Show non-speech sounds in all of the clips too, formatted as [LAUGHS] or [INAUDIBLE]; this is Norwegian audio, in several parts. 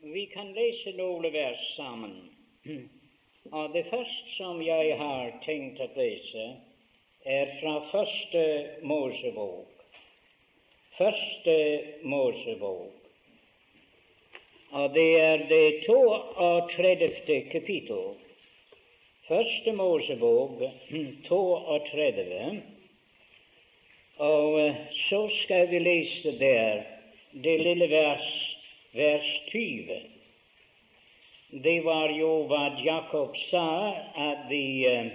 Vi kan lese noen vers sammen. [CLEARS THROAT] Og Det første som jeg har tenkt å lese, er fra Første Mosebok. Første Mosebok. Og det er det 32. kapittel. Første Mosebok [CLEARS THROAT] 32. Og så skal vi lese der det lille vers, vers 20. Det var jo hva Jakob sa, at de uh,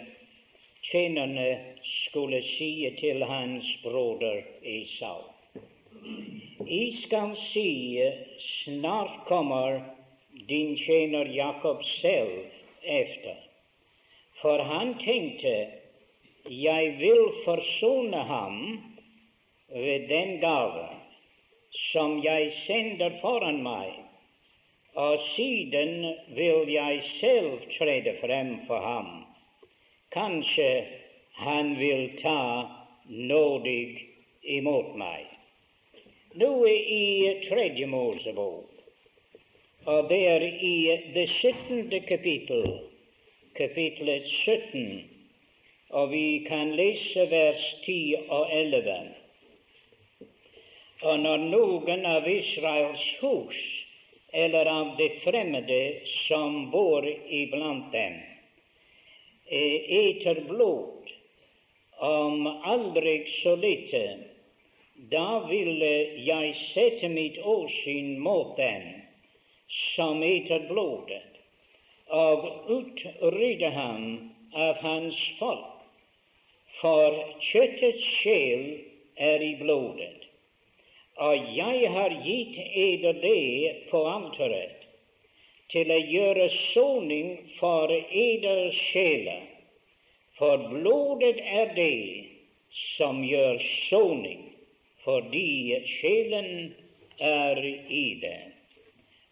tjenerne skulle si til hans broder Esau. Jeg skal si, snart kommer din tjener Jakob selv efter. For han tenkte, jeg vil forsone ham ved den gave som jeg sender foran meg, og siden vil jeg selv trede frem for ham. Kanskje han vil ta nådig imot meg. Nå i Tredje Mosebok, og det er i det syttende kapittel, kapittelet 17, og vi kan lese vers 10 og 11. Og når noen av Israels hus eller av det fremmede som bor iblant dem, eter blod, om aldri så lite, da ville jeg sette mitt åsyn mot dem som eter blodet, og utrydde ham av hans folk, for kjøttets sjel er i blodet og jeg har gitt eder det på alteret til å gjøre soning for eders sjeler, for blodet er det som gjør soning, fordi sjelen er i det.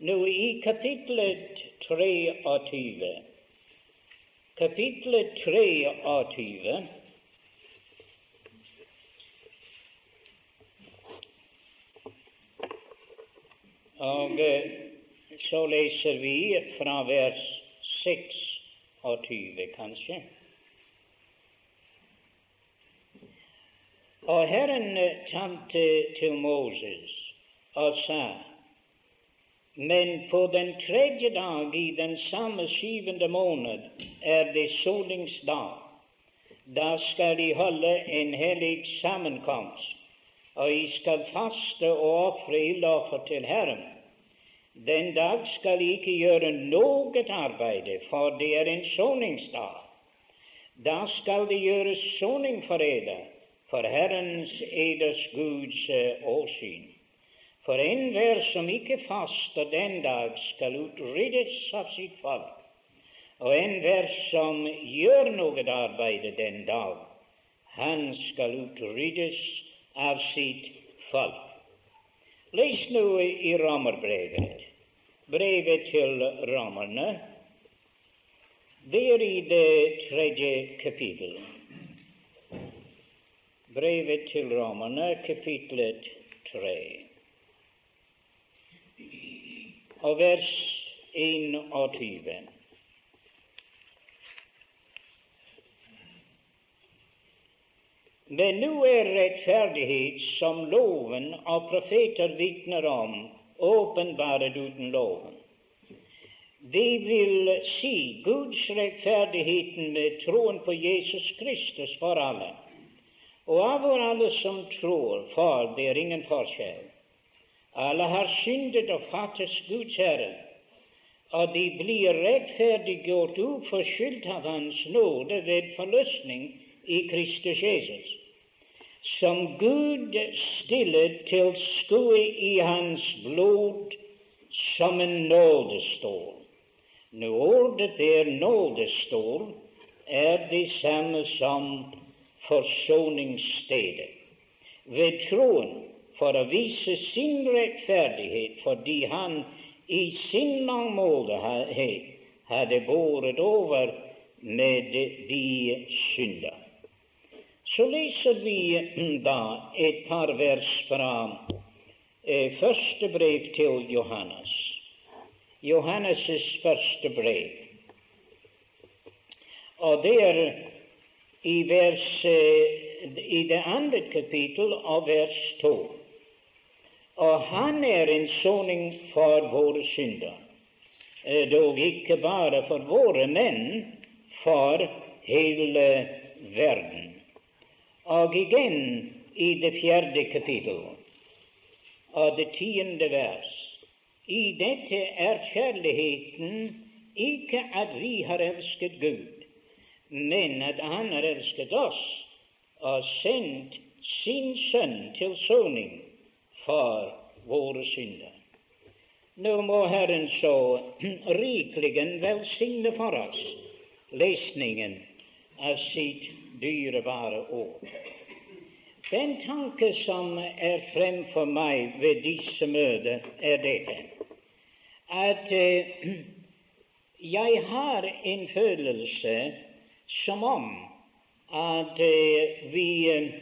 Nå i kapitlet 23, kapitlet 23 Og eh, så leser vi fra vers 26, kanskje. Og Herren eh, talte til Moses og sa:" Men på den tredje dag i den samme syvende måned er det soningsdag. Da skal de holde en hellig sammenkomst, og de skal faste og ofre ildoffer til Herren. Den dag skal ikke gjøre noe arbeid, for det er en soningsdag. Da skal det gjøres soning for eder, for Herrens eders Guds eh, åsyn. For enhver som ikke faster den dag, skal utryddes av sitt folk. Og enhver som gjør noe arbeid den dag, han skal utryddes av sitt folk. Les nå i Romerbrevet, brevet til romerne. Det er i det tredje kapittel. Brevet til romerne, kapitlet tre. Og vers 21. Men nå er rettferdighet som loven og profeter vitner om, åpenbaret uten loven. Det vil si Guds rettferdigheten med troen på Jesus Kristus for alle. Og av vår alle som tror, for det er ingen forskjell. Alle har syndet og fattes Guds ære, og de blir rettferdiggjort uforskyldt av Hans nåde ved forløsning i Kristus Jesus som Gud stillet til skue i hans blod som en nådestål. Nå ordet der nådestål, er det samme som forsoningsstedet. Ved troen for å vise sin rettferdighet fordi han i sin langmodighet hadde båret over med de synder. Så leser vi da et par vers fra eh, første brev til Johannes. Johannes' første brev. Og det er i, vers, eh, i det andre kapittel av vers 2. Og han er en soning for våre synder, eh, dog ikke bare for våre, men for hele verden. Og igjen i det fjerde kapittel av det tiende vers. I dette er kjærligheten ikke at vi har elsket Gud, men at Han har elsket oss og sendt sin Sønn til soning for våre synder. Nå må Herren så rikelig velsigne for oss lesningen av sitt dyrebare år. Den tanke som er fremfor meg ved disse møter, er dette at eh, jeg har en følelse som om at eh, vi eh,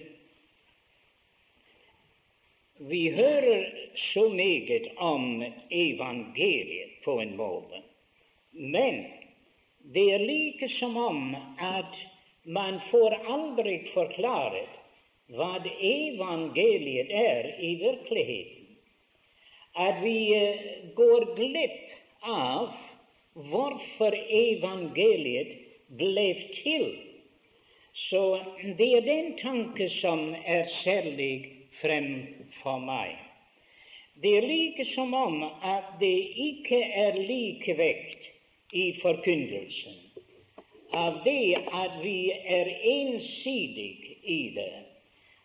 vi hører så meget om evangeliet på en måte, men det er like som om at man får aldri forklaret hva evangeliet er i virkeligheten. At vi eh, går glipp av hvorfor evangeliet ble til. Så det er den tanke som er særlig frem for meg. Det er like som om at det ikke er likevekt i forkynnelsen av det at vi er ensidige i det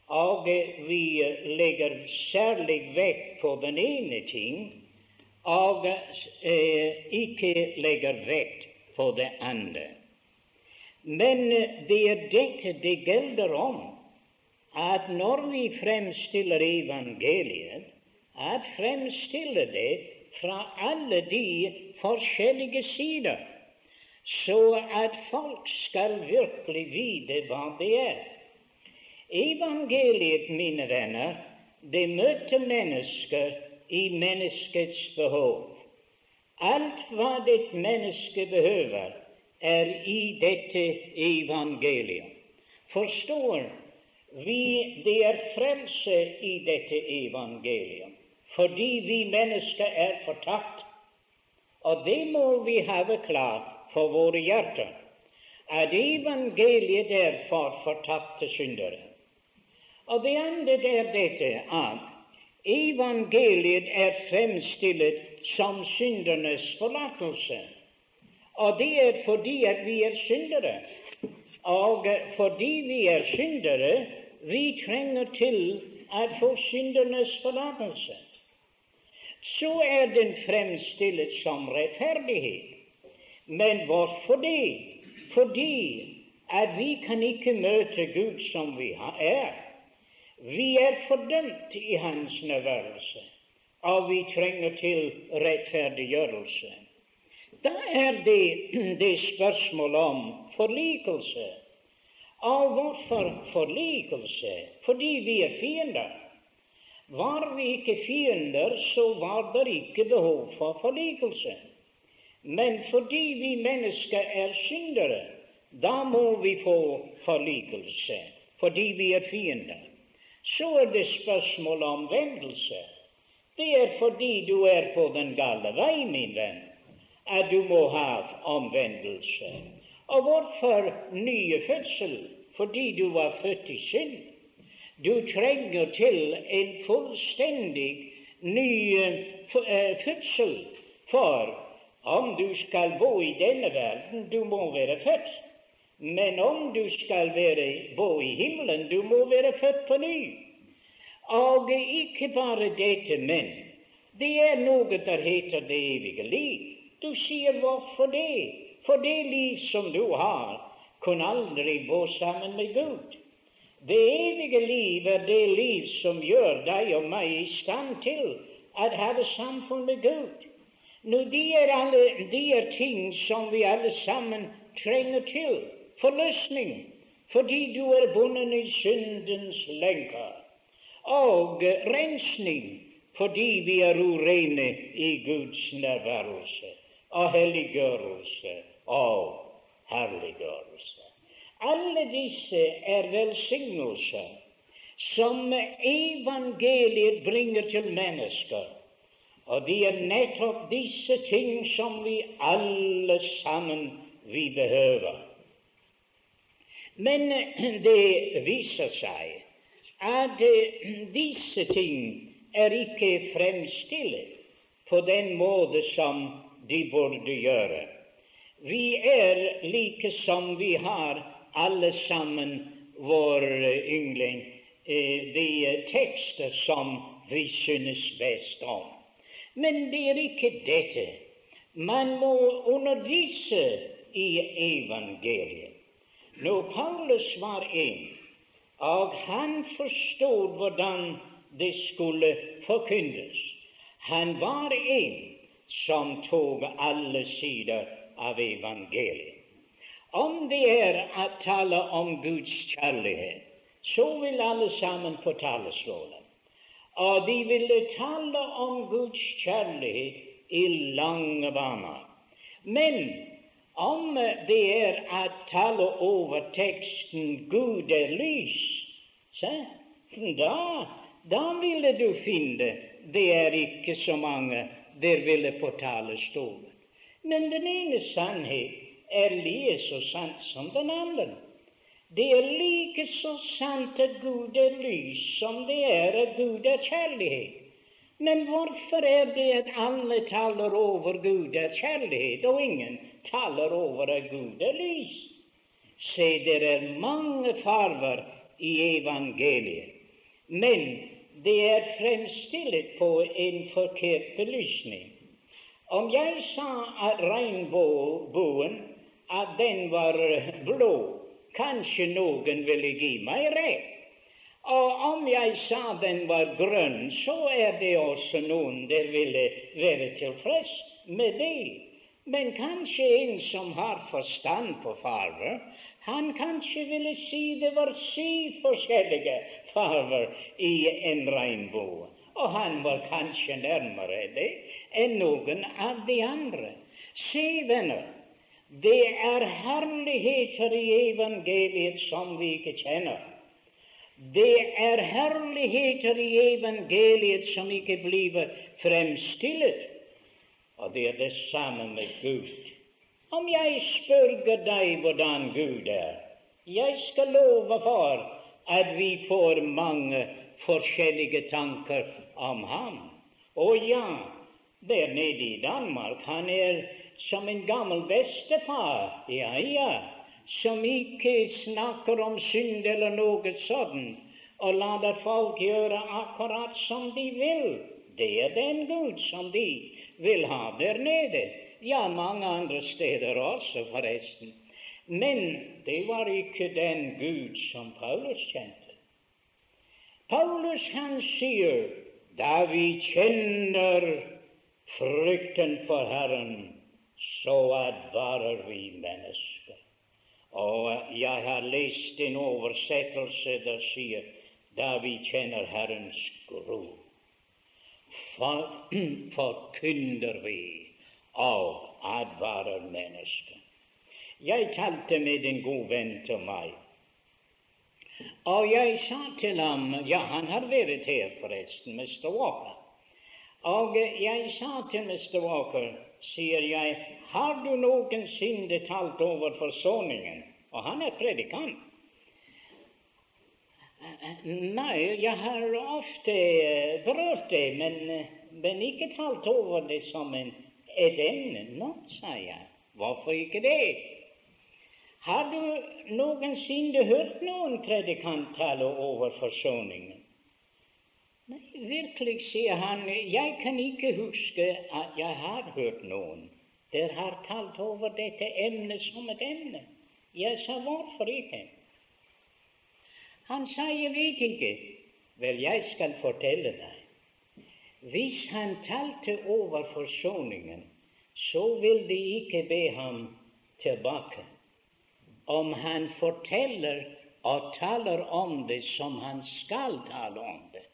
og vi legger særlig vekt på den ene ting, og eh, ikke legger vekt på det andre. Men det er dette det gjelder om, at når vi fremstiller evangeliet, at fremstille det fra alle de forskjellige sider, så at folk skal virkelig vite hva det er. Evangeliet, mine venner, det møter mennesker i menneskets behov. Alt hva et menneske behøver, er i dette evangeliet. Forstår vi det er frelse i dette evangeliet, fordi vi mennesker er fortapt. Og det må vi ha klart for våre hjerter, at evangeliet er for fortapte syndere. Og det andre er dette at evangeliet er fremstilt som syndernes forlatelse. Og det er fordi at vi er syndere. Og fordi vi er syndere, vi trenger til å få syndernes forlatelse. Så er den fremstilt som rettferdighet. Men hvorfor det? Fordi at vi kan ikke møte Gud som vi er. Vi er fordømt i Hans nærværelse, og vi trenger til rettferdiggjørelse. Da er det [CLEARS THROAT] det spørsmål om forlikelse. Og hvorfor forlikelse? Fordi vi er fiender. Var vi ikke fiender, så var det ikke behov for forlikelse. Men fordi vi mennesker er syndere, da må vi få forlikelse, fordi vi er fiender så er det spørsmål om vendelse. Det er fordi du er på den gale vei, min venn, at du må ha omvendelse. Og hvorfor nye fødsel? Fordi du var født i synd. Du trenger til en fullstendig ny eh, fødsel, for om du skal bo i denne verden, du må være født. Men om du skal være, bo i himmelen, du må være født på ny. Og ikke bare dette, men det er noe der heter det evige liv. Du sier hvorfor det? For det liv som du har, kunne aldri bo sammen med Gud. Det evige liv er det liv som gjør deg og meg i stand til å ha samfunn med Gud. Nå, de er, alle, de er ting som vi alle sammen trenger til forløsning, fordi du er bundet i syndens lenker. Og rensning, fordi vi er urene i Guds nærværelse og helliggjørelse og herliggjørelse. Alle disse er velsignelser som evangeliet bringer til mennesker. Og det er nettopp disse ting som vi alle sammen vi behøver. Men det viser seg at disse ting er ikke fremstilt på den måte som de burde gjøre. Vi er like som vi har alle sammen vår yngling, eh, de tekster som vi synes best om. Men det er ikke dette. Man må undervise i evangeliet. Når Paulus var en, og han forstod hvordan det skulle forkynnes. Han var en som tok alle sider av evangeliet. Om det er å tale om Guds kjærlighet, så vil alle sammen på talerstolen. Og de ville tale om Guds kjærlighet i lange baner. Men om det er å tale over teksten 'Gud er lys', så da da ville du finne det er ikke så mange der ville på talerstolen. Men den ene sannhet er like så sant som den andre. Det er like så sant at Gud er lys som det er at Gud er kjærlighet. Men hvorfor er det at alle taler over Gud er kjærlighet, og ingen taler over at Gud er lys? Se, det er mange farver i evangeliet. Men det er fremstilt på en forkert belysning. Om jeg sa at regnbuen at den var blå, kanskje noen ville gi meg rett. Og om jeg sa den var grønn, så er det også noen der ville være tilfreds med det. Men kanskje en som har forstand på farver, han kanskje ville si det var syv forskjellige farver i en regnbue. Og han var kanskje nærmere det enn noen av de andre. Se, venner, det er herligheter i evangeliet som vi ikke kjenner. Det er herligheter i evangeliet som ikke blir fremstillet. Og det er det samme med Gud. Om jeg spør deg hvordan Gud er, jeg skal love for at vi får mange forskjellige tanker om ham. Å ja, der nede i Danmark, han er som en gammel bestefar, ja, ja, som ikke snakker om synd eller noe sånt, og lar folk gjøre akkurat som de vil. Det er den Gud som de vil ha der nede. Ja, mange andre steder også, forresten. Men det var ikke den Gud som Paulus kjente. Paulus han sier da vi kjenner frykten for Herren, så advarer vi mennesker. Og jeg har lest en oversettelse der sier da vi kjenner Herrens gro, [CLEARS THROAT] forkynner vi og advarer mennesker. Jeg talte med en god venn til meg, og jeg sa til ham Ja, han har vært her, forresten, Mr. Walker. Og jeg sa til Mr. Walker, sier jeg, har du noensinne talt over forsoningen? Og han er predikant. Nei, jeg har ofte berørt det, men, men ikke talt over det som en, et emne. Nå, sa jeg. Hvorfor ikke det? Har du noensinne hørt noen predikant tale over forsoningen? Nei, virkelig, sier han, jeg kan ikke huske at jeg har hørt noen der har talt over dette emnet som et emne. Jeg sa hvorfor ikke? Han sa jeg vet ikke. Vel, jeg skal fortelle deg. Hvis han talte over forsoningen, så vil de ikke be ham tilbake om han forteller og taler om det som han skal tale om det,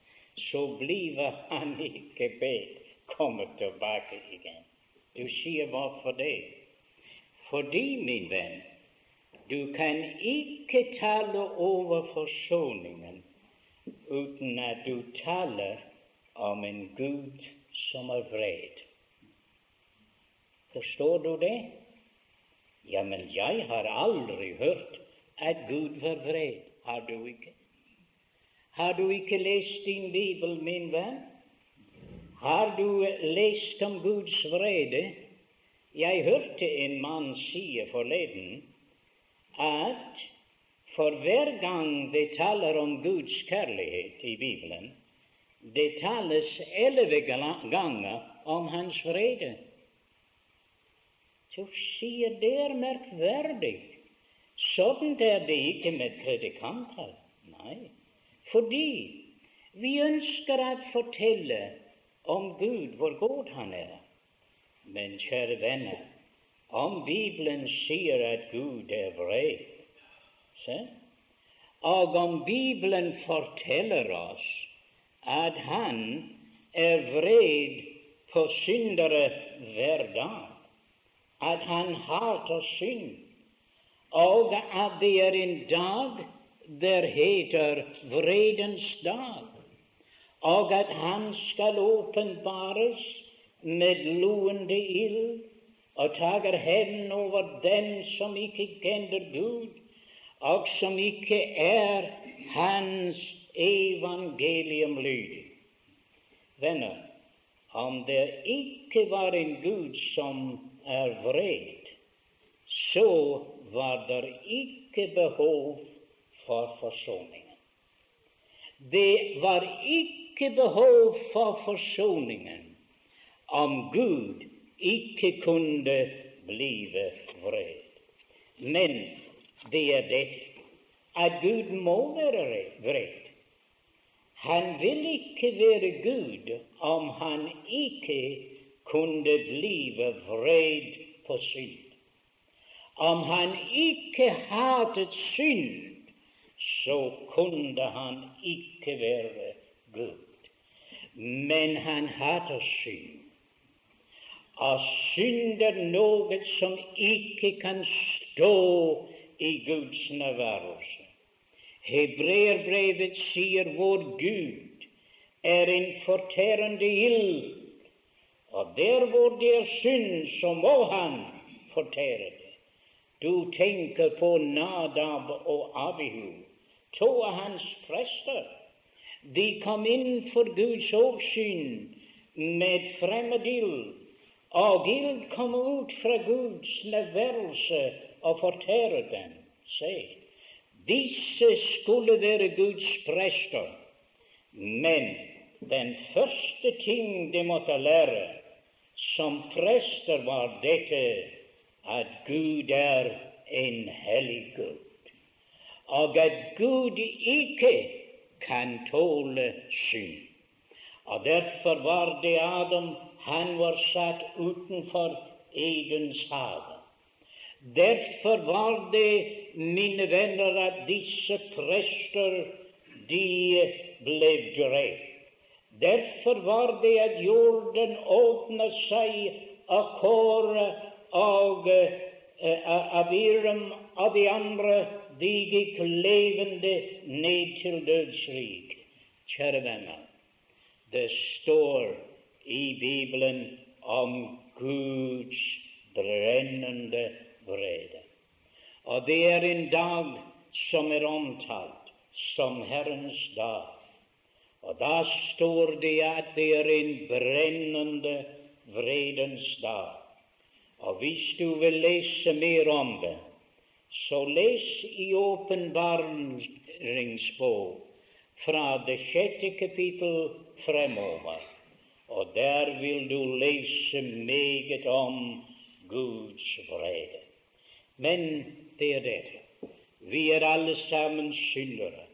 så blir han ikke bedt komme tilbake igjen. Du sier hvorfor det? Fordi, min venn, du kan ikke tale over forsoningen uten at du taler om en Gud som er vred. Forstår du det? Ja, men jeg har aldri hørt at Gud var vred. Har du ikke? Har du ikke lest din bibel, min venn? Har du lest om Guds vrede? Jeg hørte en mann si forleden at for hver gang det taler om Guds kjærlighet i Bibelen, det tales elleve ganger om Hans vrede. Så sier det er merkverdig. Sånn er det ikke med predikanter. Nei, fordi vi ønsker å fortelle om Gud, hvor god Han er. Men kjære venner, om Bibelen sier at Gud er vred, og om Bibelen forteller oss at Han er vred på syndere hver dag, at Han hater synd, og at det er en dag der heter vredens dag, og at Han skal åpenbares med loende ild og tager hevn over dem som ikke kjenner Gud, og som ikke er Hans evangelium lydig. Venner, om det ikke var en Gud som er vred, så var det ikke behov for forsoningen. Det var ikke behov for forsoningen om Gud ikke kunne blive vred. Men det er det at Gud må være vred. Han vil ikke være Gud om han ikke kunne blive vred på synd. Om han ikke hatet synd, så kunne han ikke være Gud. Men han hater synd. Og synd er noe som ikke kan stå i Guds nærværelse. Hebreerbrevet sier vår Gud er en fortærende ild, og der hvor det er synd, så må han fortære det. Du tenker på Nadab og Abihu, to av hans prester. De kom inn for Guds åsyn med fremmed ild og ild kom ut fra Guds leverelse og fortære dem. Se, disse skulle være Guds prester, men den første ting de måtte lære som prester, var dette at Gud er en hellig Gud, og at Gud ikke kan tåle synd. Og derfor var det Adam han var satt utenfor Edens hage. Derfor var det, mine venner, at disse prester de ble drept. Derfor var det at jorden åpnet seg, og Kåre og av Abiram og de andre de gikk levende ned til dødsrik. Kjære venner, det står i Bibelen om Guds brennende vrede. Og det er en dag som er omtalt som Herrens dag. Og da står det at det er en brennende vredens dag. Og hvis du vil lese mer om det, så les i åpenbaringsbok fra det sjette kapittel fremover. Og der vil du lese meget om Guds vrede. Men det er dette. Vi er alle sammen syndere,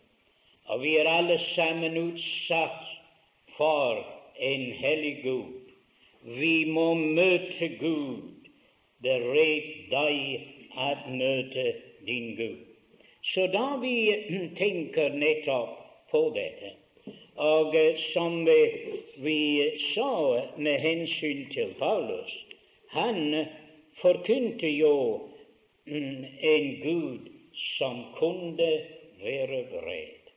og vi er alle sammen utsatt for en hellig Gud. Vi må møte Gud. Det ret deg å møte din Gud. Så da vi [CLEARS THROAT] tenker nettopp på dette, Og som vi sa med hensyn til Paulus, han forkynte jo mm, en Gud som kunne være vred.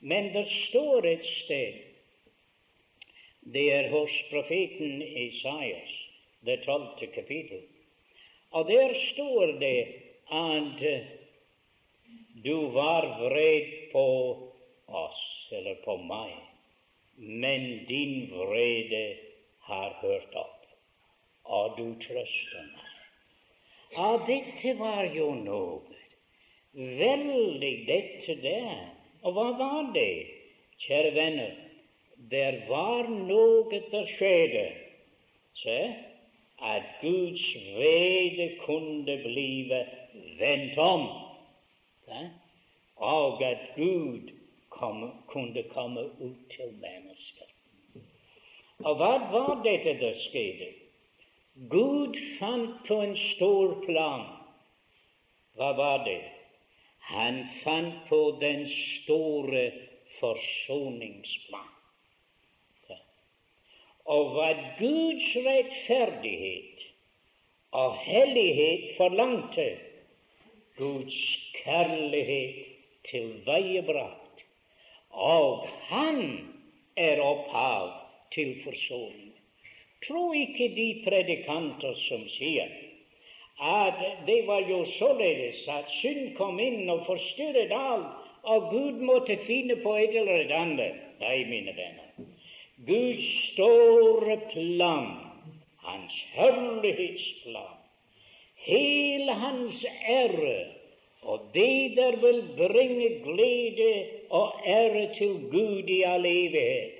Men det står et sted, det er hos profeten Isaias, det tolvte kapittel, og der står det at du var vred på oss eller på meg, men din vrede har hørt opp, og du trøster meg. Og dette var jo noe. Veldig, dette der. Og hva var det, kjære venner? Der var noe der skjedde. Se, at Guds vrede kunne blive vendt om, og at Gud komme, kunne komme ut til mennesker. Og hva var dette der skjedde? Gud fant på en stor plan. Hva var det? Han fant på den store forsoningsplan. Og hva Guds rettferdighet og hellighet forlangte, Guds kjærlighet tilveiebrakt og han er opphav til forsoning. Tro ikke de predikanter som sier at det var jo således at synd kom inn og forstyrret alt, og Gud måtte finne på et eller et annet. Nei, mine venner. Guds store plan, Hans herlighetsplan, hele Hans ære og det der vil bringe glede og ære til Gud i all evighet,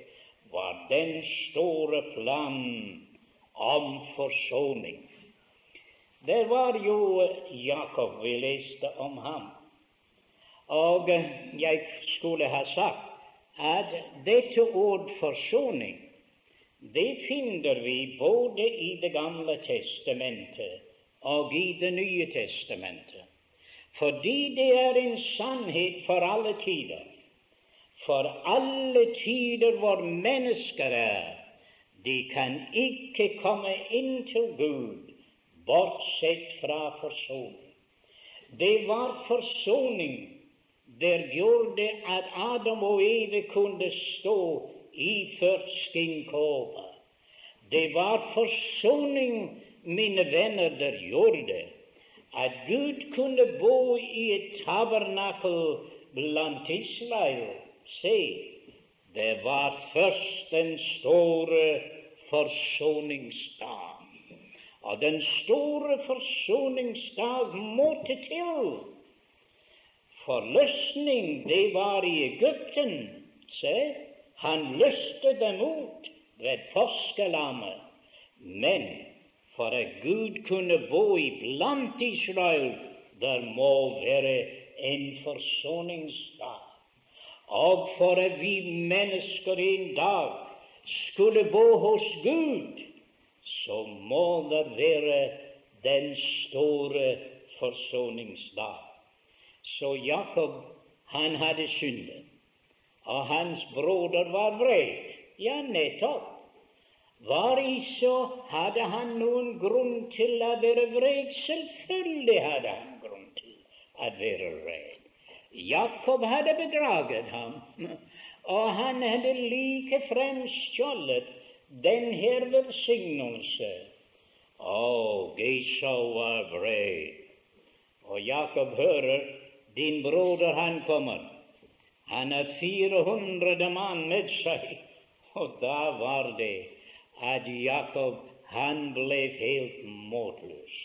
var den store planen om forsoning. Det var jo Jakob vi leste om ham. Og jeg skulle ha sagt at dette ord forsoning, det finner vi både i Det gamle testamentet og i Det nye testamentet fordi det er en sannhet for alle tider. For alle tider hvor mennesker er, de kan ikke komme inn til Gud bortsett fra forsoning. Det var forsoning der gjorde at Adam og Eve kunne stå iført skinnkåper. Det var forsoning, mine venner, der gjorde at Gud kunne bo i et tabernakel blant Israel. Se, det var først den store forsoningsdag. Og den store forsoningsdag måtte til. Forløsning, det var i Egypten. Se, han løste dem ut ved påskelammet. Men for at Gud kunne bo iblant Israel, der må være en forsoningsdag. Og for at vi mennesker en dag skulle bo hos Gud, så må det være den store forsoningsdag. Så Jakob, han hadde syndet, og hans broder var vred. Ja, nettopp. Var så hadde han noen grunn til å være vred? Selvfølgelig hadde han grunn til å være vred. Jakob hadde bedraget ham, og han hadde likefrem stjålet den her velsignelse. Og Esau var vred. Og Jakob hører din broder, han kommer. Han har 400 mann med seg. Og da var det at Jakob han ble helt måtløs.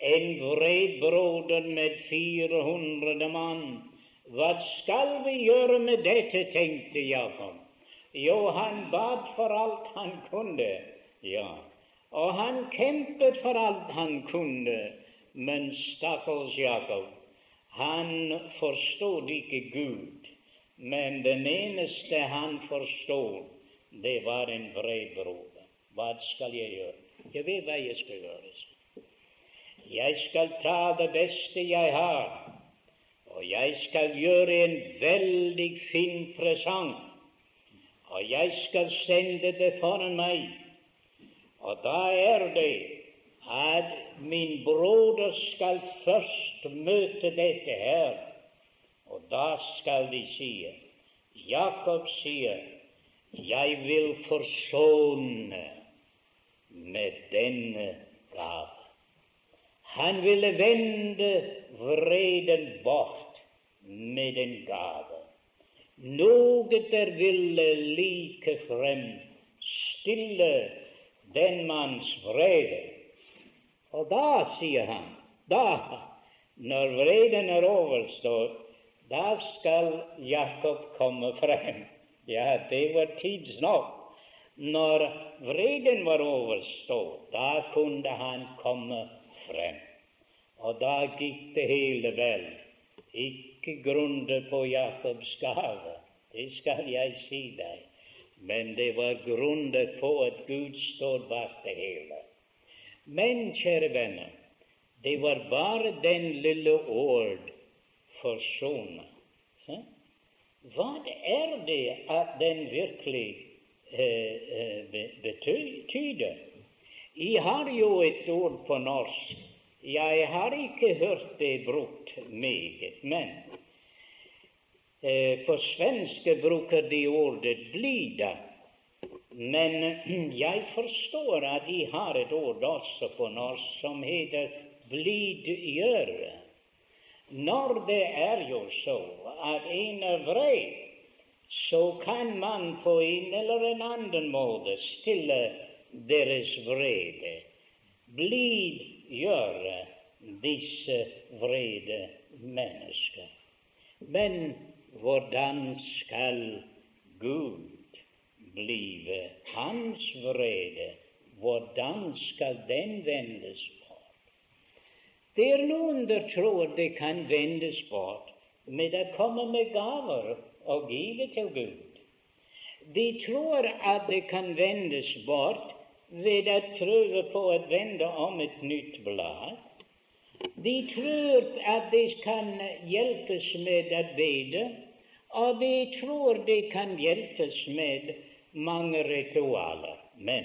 En vred broder med 400 mann. Hva skal vi gjøre med dette, tenkte Jakob. Jo, han bad for alt han kunne, ja, og han kjempet for alt han kunne, men stakkars Jakob, han forstod ikke Gud, men den eneste han forstod, det var en vred bror. Hva skal jeg gjøre? Jeg vet hva jeg skal gjøre. Jeg skal ta det beste jeg har, og jeg skal gjøre en veldig fin presang. og jeg skal sende det foran meg. Og da er det at min broder skal først møte dette her, og da skal de si Jakob sier, jeg vil forsone med denne gave. Han ville vende vreden bort med en gave. Noe der ville likefrem stille den manns vrede. Og da, sier han, da, når vreden er overstått, da skal Jakob komme frem. Ja, det var tidsnok. Når vreden var overstått, da kunne han komme frem. Og da gikk det hele vel. Ikke grunde på Jakobs gave, det skal jeg si deg, men det var grunde på at Gud står bak det hele. Men, kjære venner, det var bare den lille ord forsone. Hva er det at den virkelig eh, betyr? betyder? Jeg har jo et ord på norsk. Jeg har ikke hørt det brukt meget, men eh, på svenske bruker de ordet 'blida'. Men [CLEARS THROAT] jeg forstår at de har et ord også på norsk som heter 'blidgjøre'. Når det er jo så at en er vred, så kan man på en eller en annen måte stille deres vrede. Blidgjøre disse vrede mennesker. Men hvordan skal Gud blive hans vrede? Hvordan skal den vendes bort? Det er noen der tror det kan vendes bort med å komme med gaver og give til Gud. De tror at det kan vendes bort ved å prøve på å vende om et nytt blad. De tror at de kan hjelpes med å bede, og de tror de kan hjelpes med mange ritualer. Men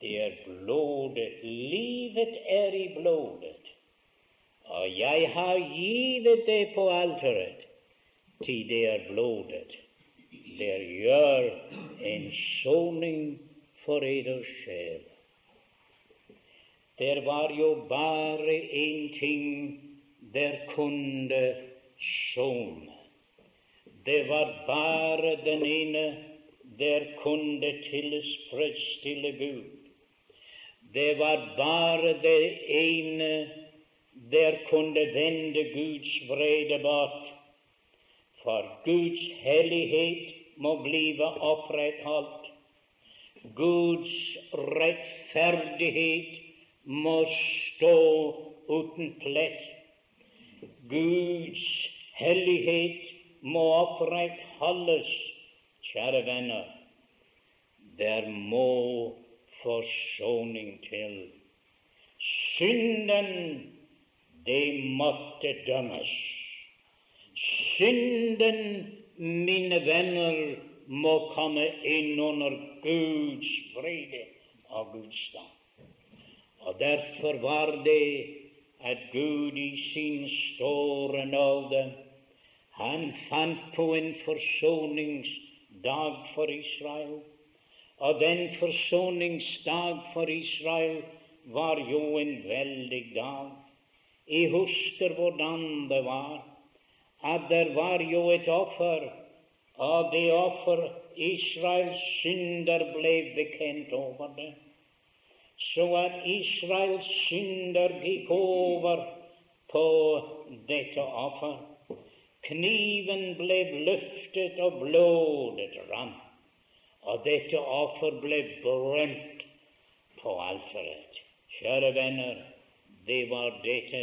det er blodet. Livet er i blodet. Og jeg har givet det på alteret, til det er blodet Det gjør en soning for eders sjel. Der var jo bare én ting der kunne sone. Det var bare den ene der kunne tilfredsstille Gud. Det var bare det ene der kunne vende Guds vrede bort. For Guds hellighet må blive opprettholdt. Guds rettferdighet må stå uten plett. Guds hellighet må opprettholdes, kjære venner. Der må forsoning til. Synden, det måtte dømmes. Synden mine venner, må komme inn under Guds vrede og Guds stand. Og derfor var det at Gud i sin store nåde han fant på en forsoningsdag for Israel. Og den forsoningsdag for Israel var jo en veldig dag. Jeg husker hvordan det var at det var jo et offer, og det offer Israels synder ble bekjent over det. Så at Israels synder gikk over på dette offer. Kniven ble løftet, og blodet rant. Og dette offer ble brent på alteret. Kjære venner, det var dette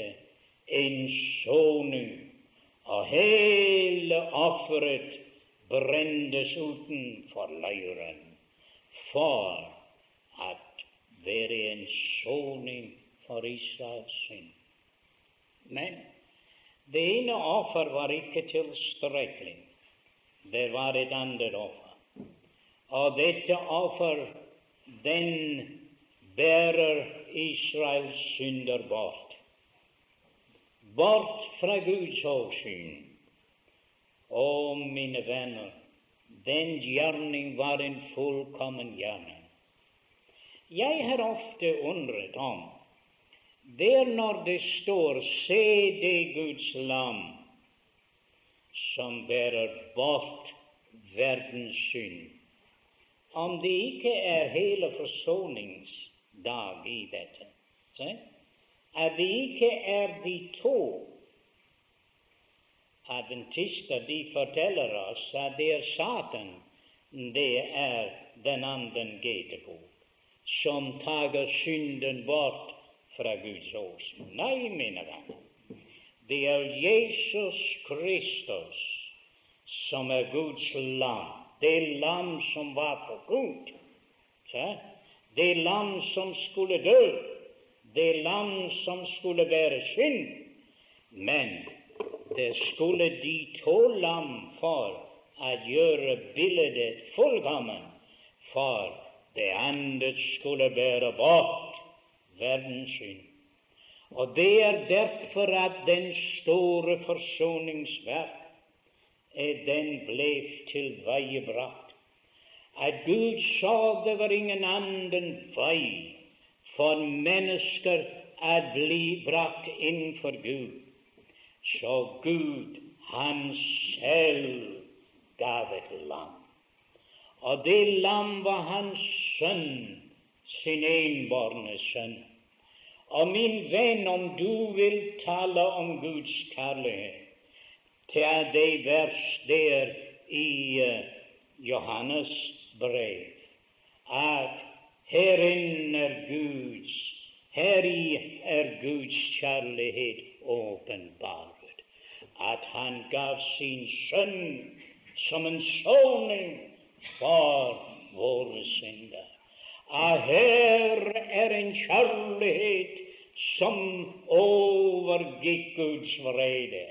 en soning og hele offeret brennes utenfor leiren for at være en soning for Israels synd. Det ene offer var ikke tilstrekkelig. det var et annet offer. Og dette offer, den bærer Israels synder bort. Bort fra Guds åsyn. Å, mine venner, den gjerning var en fullkommen gjerning. Jeg har ofte undret om der når det står 'Se det Guds lam som bærer bort verdens synd', om det ikke er hele forsoningsdag i dette. Se? At det ikke er de to adventister de forteller oss at det er Satan, det er den andre getebok, som tager synden bort fra Guds åsyn. Nei, mine venner, det er Jesus Kristus som er Guds lam, det lam som var for Gud, det lam som skulle dø, det lam som skulle bære synd. Men det skulle de to lam for å gjøre bildet fullkomment, for det andre skulle bære bort verdens synd. Og det er derfor at den store forsoningsverk den ble tilveiebrakt. At Gud sa det var ingen annen vei for mennesker å bli brakt innenfor for Gud. Så Gud, han selv, gav et lam. Og det lam var hans sønn, sin enbårne sønn. Og min venn, om du vil tale om Guds kjærlighet, til det vers der i uh, Johannes brev, at herin er Guds, heri er Guds kjærlighet åpenbart, at han gav sin sønn som en soning for våre synder. Ah, her er en kjærlighet som overgikk Guds vrede.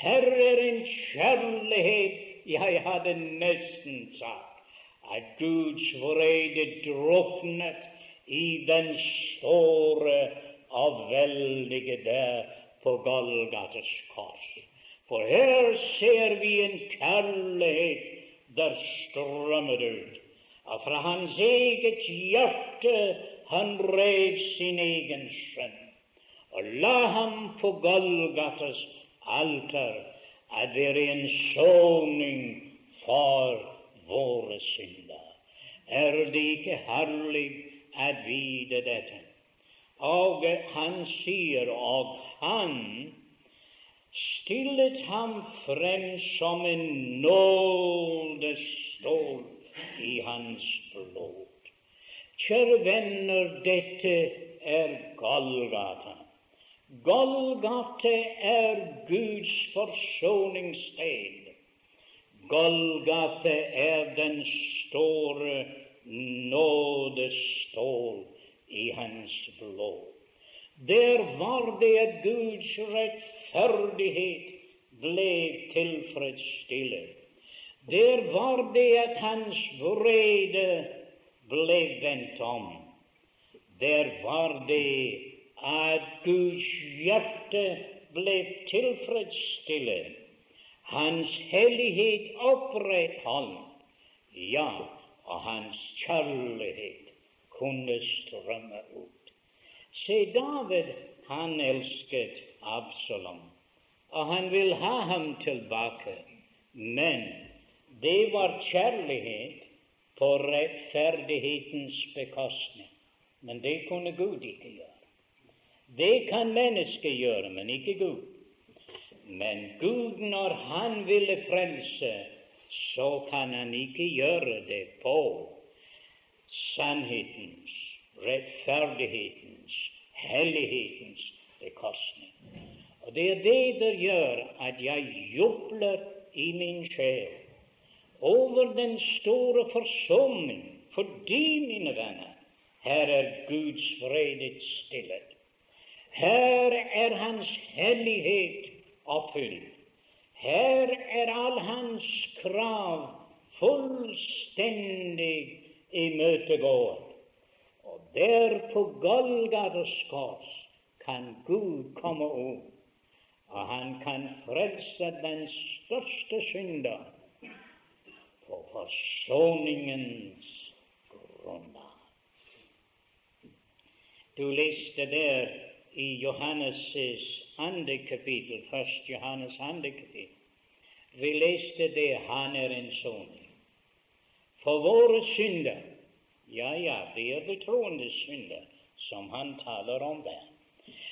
Her er en kjærlighet jeg hadde nesten sagt at Guds vrede druknet i den store og veldige der på Golgates kors. For her ser vi en kjærlighet der strømmer ut. Og fra hans eget hjerte han rev sin egen sønn og la ham på Golgatas alter at være en soning for våre synder. Er det ikke herlig å vite dette? Og han sier, og han stillet ham frem som en nådestål i hans blod. Kjære venner, dette er Golgata. Golgata er Guds forsoningssted. Golgata er den store nådestål i hans blod. Der var det at Guds rettferdighet ble tilfredsstillet. Der var det at hans vrede ble vendt om. Der var det at Guds hjerte ble tilfredsstillet, hans hellighet opprettholdt, ja, og hans kjærlighet kunne strømme ut. Se, David, han elsket Absalom, og han vil ha ham tilbake, men det var kjærlighet på rettferdighetens bekostning. Men det kunne Gud ikke gjøre. Det kan mennesket gjøre, men ikke Gud. Men Gud, når Han ville frelse, så kan Han ikke gjøre det på sannhetens, rettferdighetens, hellighetens bekostning. Og det er det der gjør at jeg jubler i min sjel over den store forsoning, fordi, mine venner, her er Guds fredet stillet. Her er Hans hellighet oppfylt. Her er all hans krav fullstendig imøtegått. Og der på Golgates kors kan Gud komme opp, og han kan frelse den største synder på forsoningens grunnlag. Du leste der i Johannes' andre kapittel, først Johannes andre kapittel. Vi leste det han er en soning. For våre synder Ja, ja, det er de troende synder som han taler om der.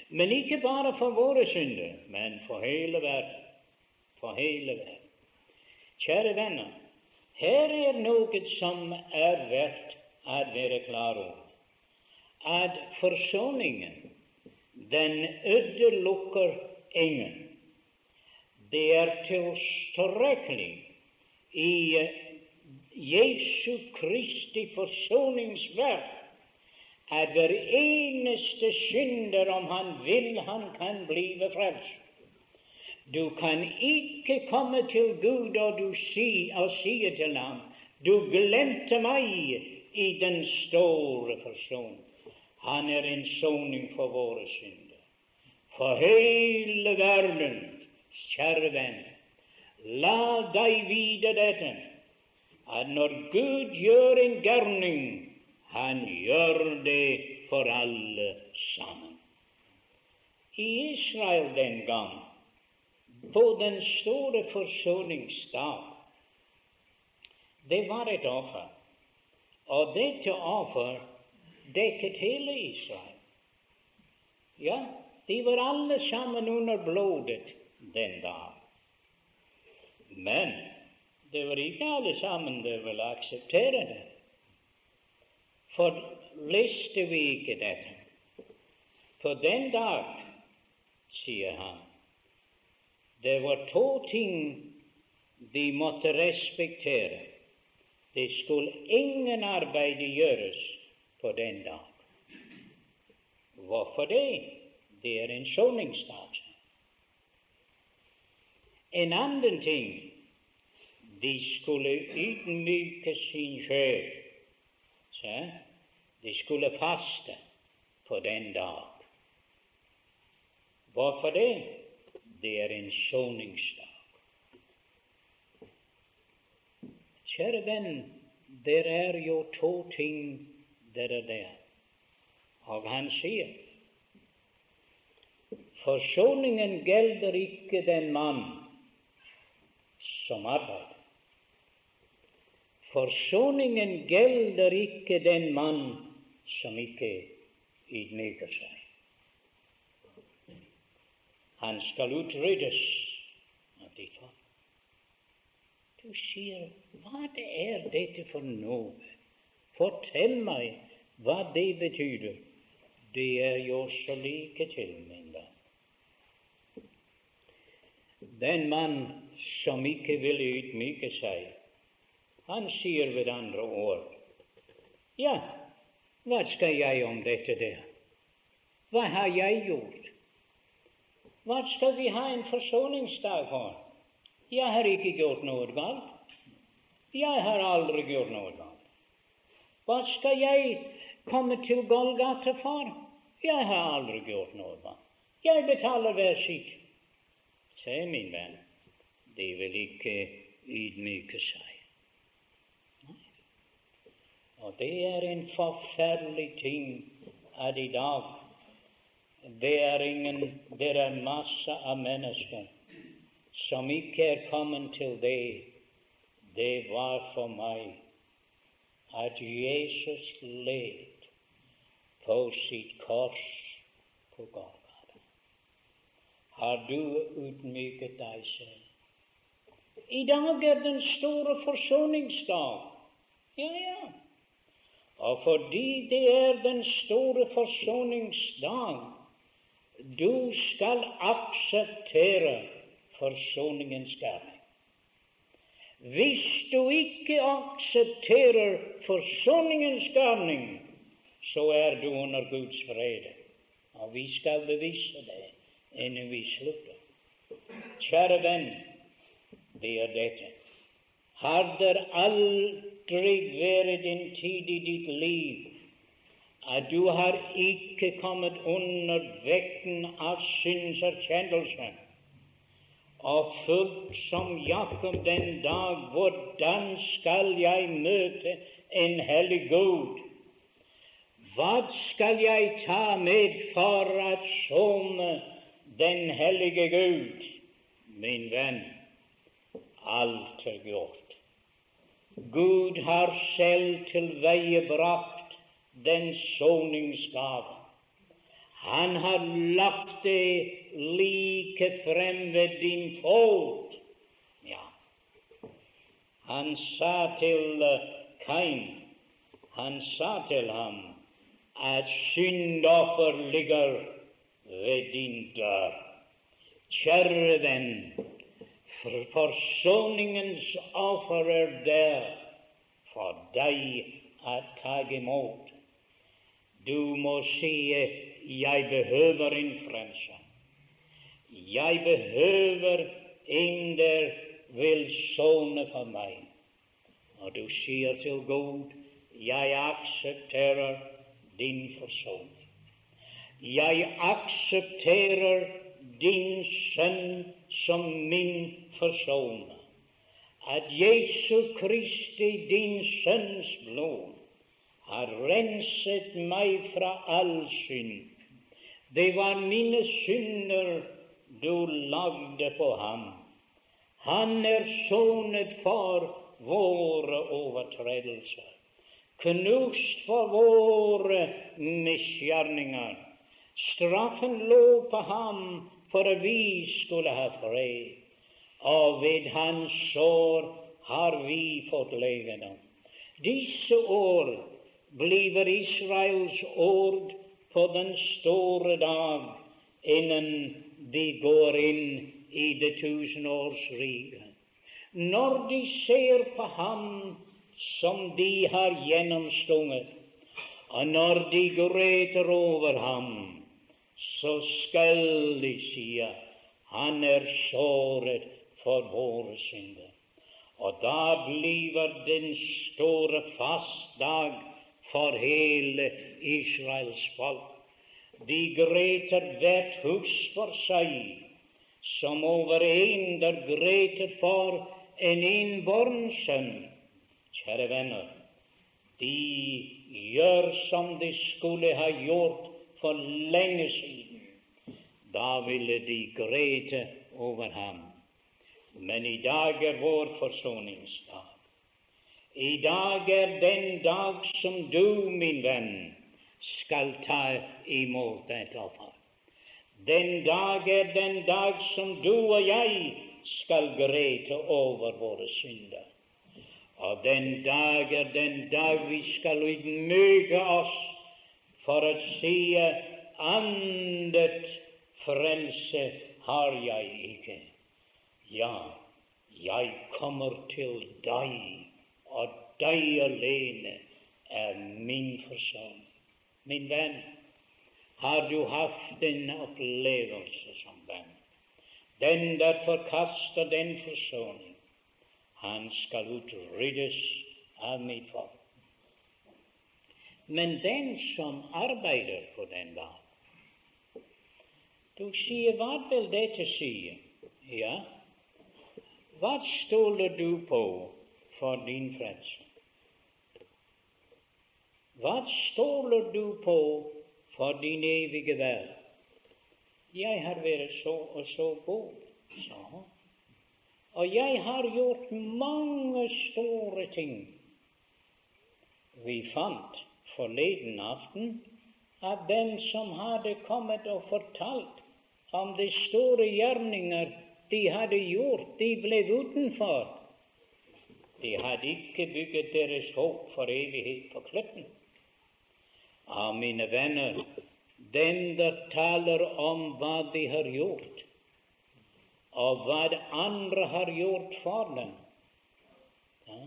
Men ikke bare for våre synder, men for hele verden. For hele verden. Kjære venner, her er noe som er verdt å være klar over. At forsoningen den utelukker ingen. Det er tilstrekkelig i Jesu Kristi forsoningsverk at hver eneste synder, om han vil, han kan blive frelst. Du kan ikke komme til Gud og du si, til ham du glemte meg i den store forsoning. Han er en soning for våre synder. For hele verden, kjære venn, la deg vite dette, at når Gud gjør en gærning, han gjør det for alle sammen. I Israel den gang, på den store forsoningsdag, det var et offer. Og dette offer dekket hele Israel. Ja, de var alle sammen under blodet den dag. Men det var ikke alle sammen som ville akseptere det. For leste vi ikke dette? For den dag, sier han, det var to ting de måtte respektere. Det skulle ingen arbeid gjøres på den dag. Hvorfor det? Det er en soningsdag. En annen ting de skulle ydmyke sin sjel. De skulle faste på den dag. Hvorfor det? Det er en soningsdag. Kjære venn, det er jo to ting der er der. Og han sier forsoningen gjelder ikke den mann som arbeider. Forsoningen gjelder ikke den mann som ikke ydmyker seg. Han skal utryddes av de folk. Du sier, hva er dette for noe? Fortell meg hva det betyr. Det er jo så like til, min venn. Den mann som ikke vil ydmyke seg, han sier ved andre ord Ja, hva skal jeg om dette der? Hva har jeg gjort? Hva skal vi ha en forsoningsdag for? Jeg har ikke gjort noe galt. Jeg har aldri gjort noe galt. Hva skal jeg komme til Golgata for? Jeg har aldri gjort noe. Jeg betaler hver sitt. Se, min venn, de vil ikke ydmyke seg. Og det er en forferdelig ting at i dag det er, ingen, det er masse av mennesker som ikke er kommet til det. Det var for meg at Jesus led på sitt kors på Golgata. Har du utmyket deg selv? I dag er den store forsoningsdag. Ja, ja. Og fordi det er den store forsoningsdag, du skal akseptere forsoningens gave. Hvis du ikke aksepterer forsoningens gavning, så er du under Guds fred. Og vi skal bevise det innen vi slutter. Kjære venn, det er dette. Har det aldri vært en tid i ditt liv at du har ikke kommet under vekten av synserkjennelse og fulgt som Jakob den dag hvordan skal jeg møte en hellig Gud? Hva skal jeg ta med for å sone den hellige Gud? Min venn, alt er gjort. Gud har selv tilveiebrakt den soningsgave. Han har lagt det like frem ved din fot. Ja. Han sa til eh, Kain, han sa til ham at syndoffer ligger ved din dør. Kjære venn, forsoningens offer er der for deg å ta imot. Du må si 'Jeg behøver en frelser'. Jeg behøver en der vil sone for meg. Og du sier til Gud 'Jeg aksepterer din forsoning'. Jeg aksepterer din sønn som min forsoner. At Jesu Kristi, din sønns blod, har renset meg fra all synd. Det var mine synder du lagde på ham. Han er sonet for våre overtredelser, knust for våre misgjerninger. Straffen lå på ham for at vi skulle ha fred, og ved hans sår har vi fått legedom. Disse år bliver Israels ord på den store dag innen de går inn i det tusenårsriket. Når de ser på ham som de har gjennomstunget, og når de gråter over ham, så skal de si han er såret for våre synder. Og da blir den store fastdag for hele Israels folk. De græter hvert hus for seg, som over en der græter for en innbåren sønn. Kjære venner, de gjør som de skulle ha gjort for lenge siden da ville de grete over ham. Men i dag er vår forsoningsdag. I dag er den dag som du, min venn, skal ta imot et offer. Den dag er den dag som du og jeg skal grete over våre synder. Og den dag er den dag vi skal ydmyke oss for å si andet Frelse har jeg ikke. Ja, jeg kommer til deg, og deg alene er min forsoning. Min venn, har du hatt en opplevelse som venn? Den der forkaster den forsoning, han skal utryddes av mitt folk. Men den som arbeider på den dag, du sier, hva vil dette si? Ja, hva stoler du på for din frelse? Hva stoler du på for din evige verd? Jeg har vært så og så god, sa han. Og jeg har gjort mange store ting. Vi fant forleden aften at dem som hadde kommet og fortalt om de store gjerninger de hadde gjort, de ble utenfor. De hadde ikke bygget deres håp for evighet på klippen. Ja, mine venner, den der taler om hva de har gjort, og hva andre har gjort for dem ja.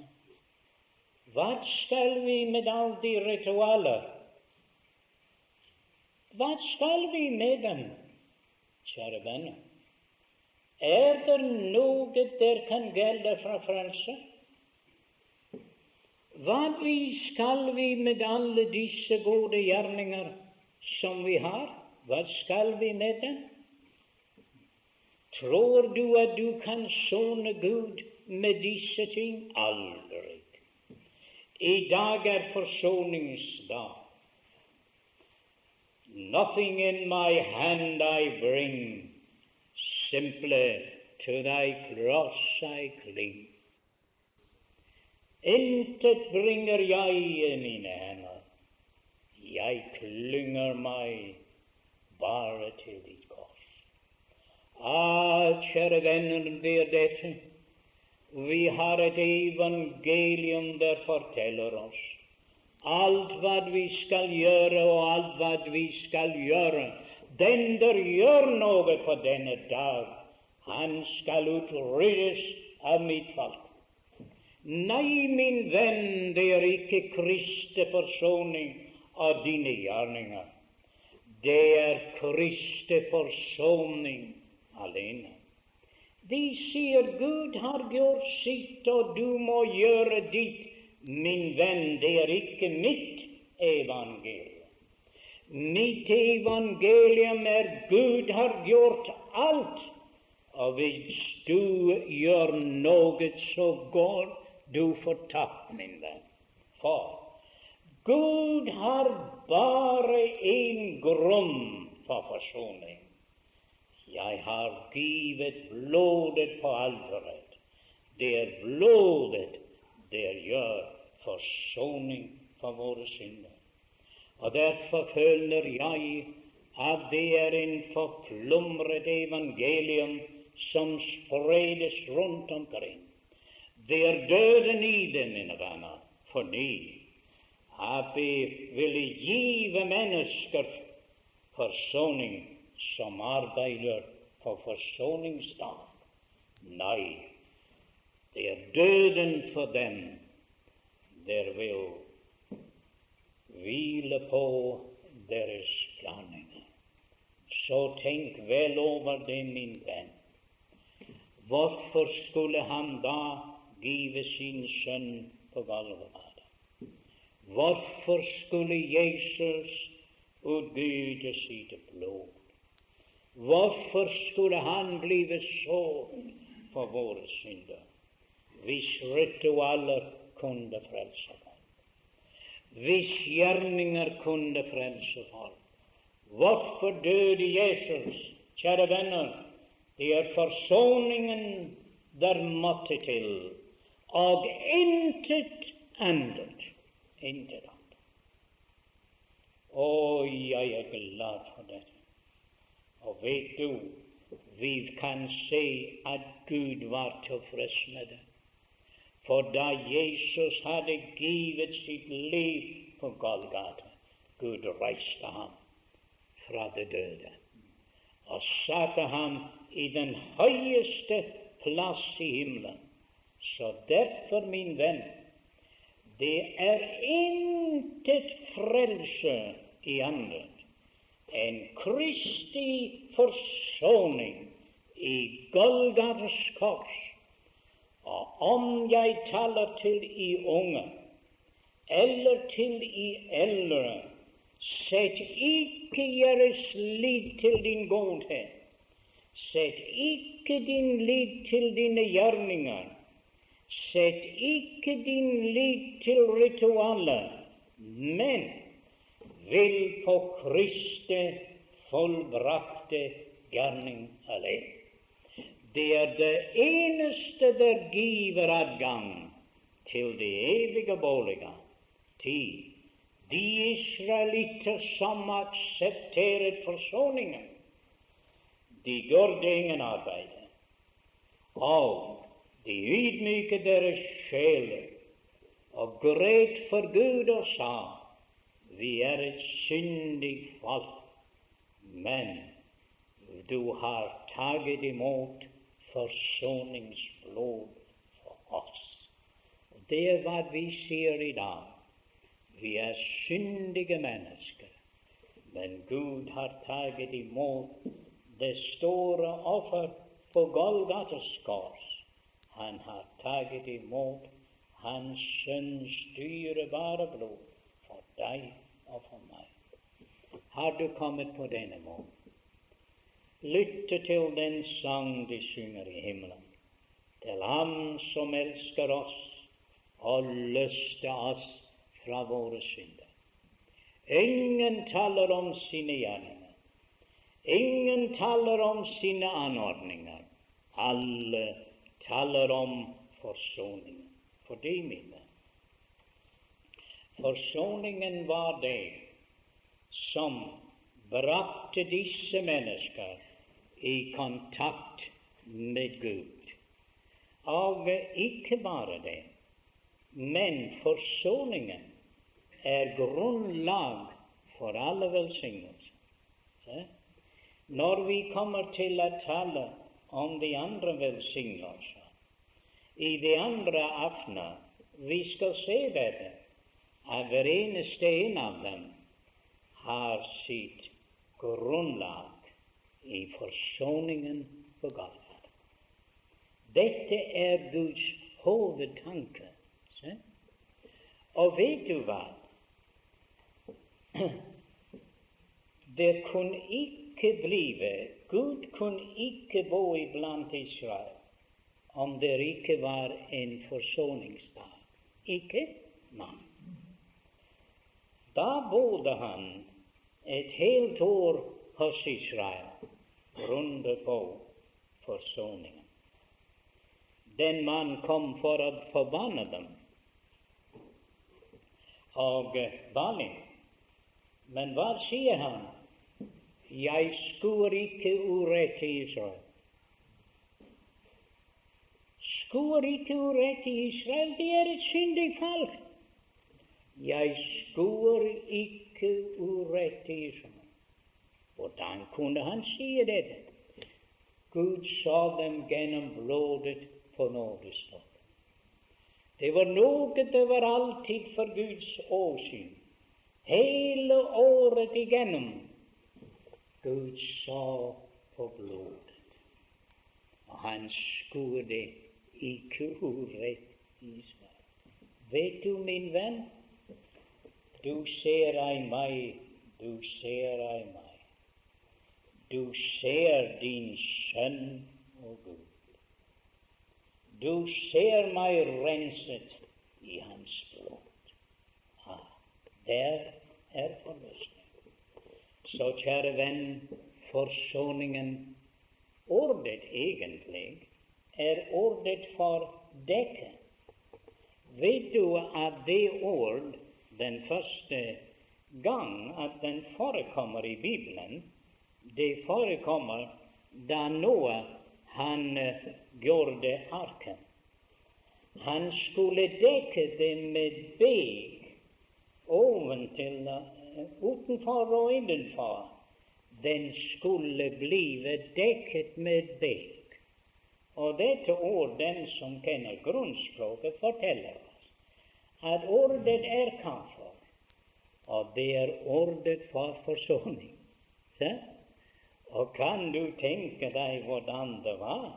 Hva skal vi med alle de ritualer? Hva skal vi med dem? kjære venner. Er det noe der kan gjelde fra frelse? Hva skal vi med alle disse gode gjerninger som vi har? Hva skal vi med dem? Tror du at du kan sone Gud med disse ting? Aldri. I dag er forsoningsdag. Nothing in my hand I bring, simply to thy cross I cling. Intet bringer jeg i mine hender, jeg klynger meg bare til ditt kors. Ah, kjære venner, er dette. Vi har et evangelium der forteller oss alt hva vi skal gjøre, og alt hva vi skal gjøre. Den der gjør noe på denne dag, han skal utryddes av mitt folk. Nei, min venn, det er ikke Kristi forsoning av dine gjerninger. Det er Kristi forsoning alene. De sier Gud har gjort sitt, og du må gjøre ditt. Min venn, det er ikke mitt evangelium. Mitt evangelium er Gud har gjort alt. Og hvis du gjør noe, så går du fortapt, min venn. For Gud har bare én grunn for forsoning. Jeg har givet blodet på alteret. Det er blodet det gjør forsoning for våre synder. Og derfor føler jeg at det er en forplumret evangelium som spredes rundt omkring. Det er døden i det, mine venner, fordi at vi ville give mennesker forsoning som arbeider for forsoningsdag. Nei, det er døden for dem der vil hvile på deres planinger. Så tenk vel over det, min venn. Hvorfor skulle han da give sin sønn på Golgata? Hvorfor skulle Jesus utgyte sitt blod? Hvorfor skulle han blive såret for våre synder? hvis ritualer kunne frelse folk, hvis gjerninger kunne frelse folk. Hvorfor døde Jesus, kjære venner? Det er forsoningen der måtte til, og intet annet. Intet annet. Å, jeg er glad for dette. Og vet du, vi kan se at Gud var tilfreds med det. For da Jesus hadde givet sitt liv på Golgata, Gud reiste ham fra det døde og satte ham i den høyeste plass i himmelen. Så derfor, min venn, det er intet frelse i annet enn Kristi forsoning i Golgars kors og om jeg taler til i unge eller til i eldre, sett ikke deres lit til din godhet. Sett ikke din lit til dine gjerninger. Sett ikke din lit til ritualer, men vil på Kriste fullbrakte gjerning alene. Det er det eneste der giver adgang til det evige boliger. Ti, de israelitter som aksepterer forsoningen, de gjorde ingen arbeid. Og de ydmyket deres sjeler og greit for Gud og sa, vi er et syndig folk, men du har taget imot forsoningsblod for oss. Det er hva vi sier i dag. Vi er syndige mennesker, men Gud har taget imot det store offer på Golgatas kors. Han har taget imot Hans Sønns dyrebare blod for deg og for meg. Har du kommet på denne måten? Lytte til den sang de synger i himmelen. Til Ham som elsker oss og løste oss fra våre synder. Ingen taler om sine gjerninger. Ingen taler om sine anordninger. Alle taler om forsoningen. For de mine. Forsoningen var det som brakte disse mennesker i kontakt med Gud. Og ikke bare det, men forsoningen er grunnlag for alle velsignelser. Når vi kommer til å tale om de andre velsignelser i de andre aftener, vi skal se dette, at hver eneste en av dem har sitt grunnlag i forsoningen på Golgata. Dette er Guds hovedtanke. Og vet du hva? [CLEARS THROAT] Det kunne ikke blive Gud kunne ikke bo iblant Israel om det ikke var en forsoningsdag. Ikke? mann. Da bodde han et helt år hos Israel, runde på forsoningen. Den mann kom for å forbanne dem. Og Balin men hva sier han? Jeg skuer ikke urett Israel. Skuer ikke urett i Israel, det er et syndig folk. Jeg skuer ikke urett i Israel. Hvordan kunne han si dette? Gud sa dem gjennom blodet på nådestokk. Det var noe det var alltid for Guds åsyn hele året igjennom. Gud så på blodet, og han skuede ikke i Israel. Vet du, min venn, du ser ei meg, du ser ei meg. Du ser din sønn og Gud. Du ser meg renset i hans blod. Ah, der er forløsning. Så kjære venn, forsoningen Ordet egentlig er ordet for dekke. Vet du at det ord den første gang at den forekommer i Bibelen, det forekommer da Noah han uh, gjorde arken. Han skulle dekke det med beg oventil, utenfor og innenfor, den skulle blive dekket med bek. Og dette ord, den som kjenner grunnspråket, forteller oss at ordet er kamfer, og det er ordet for forsoning. Se? Og kan du tenke deg hvordan det var?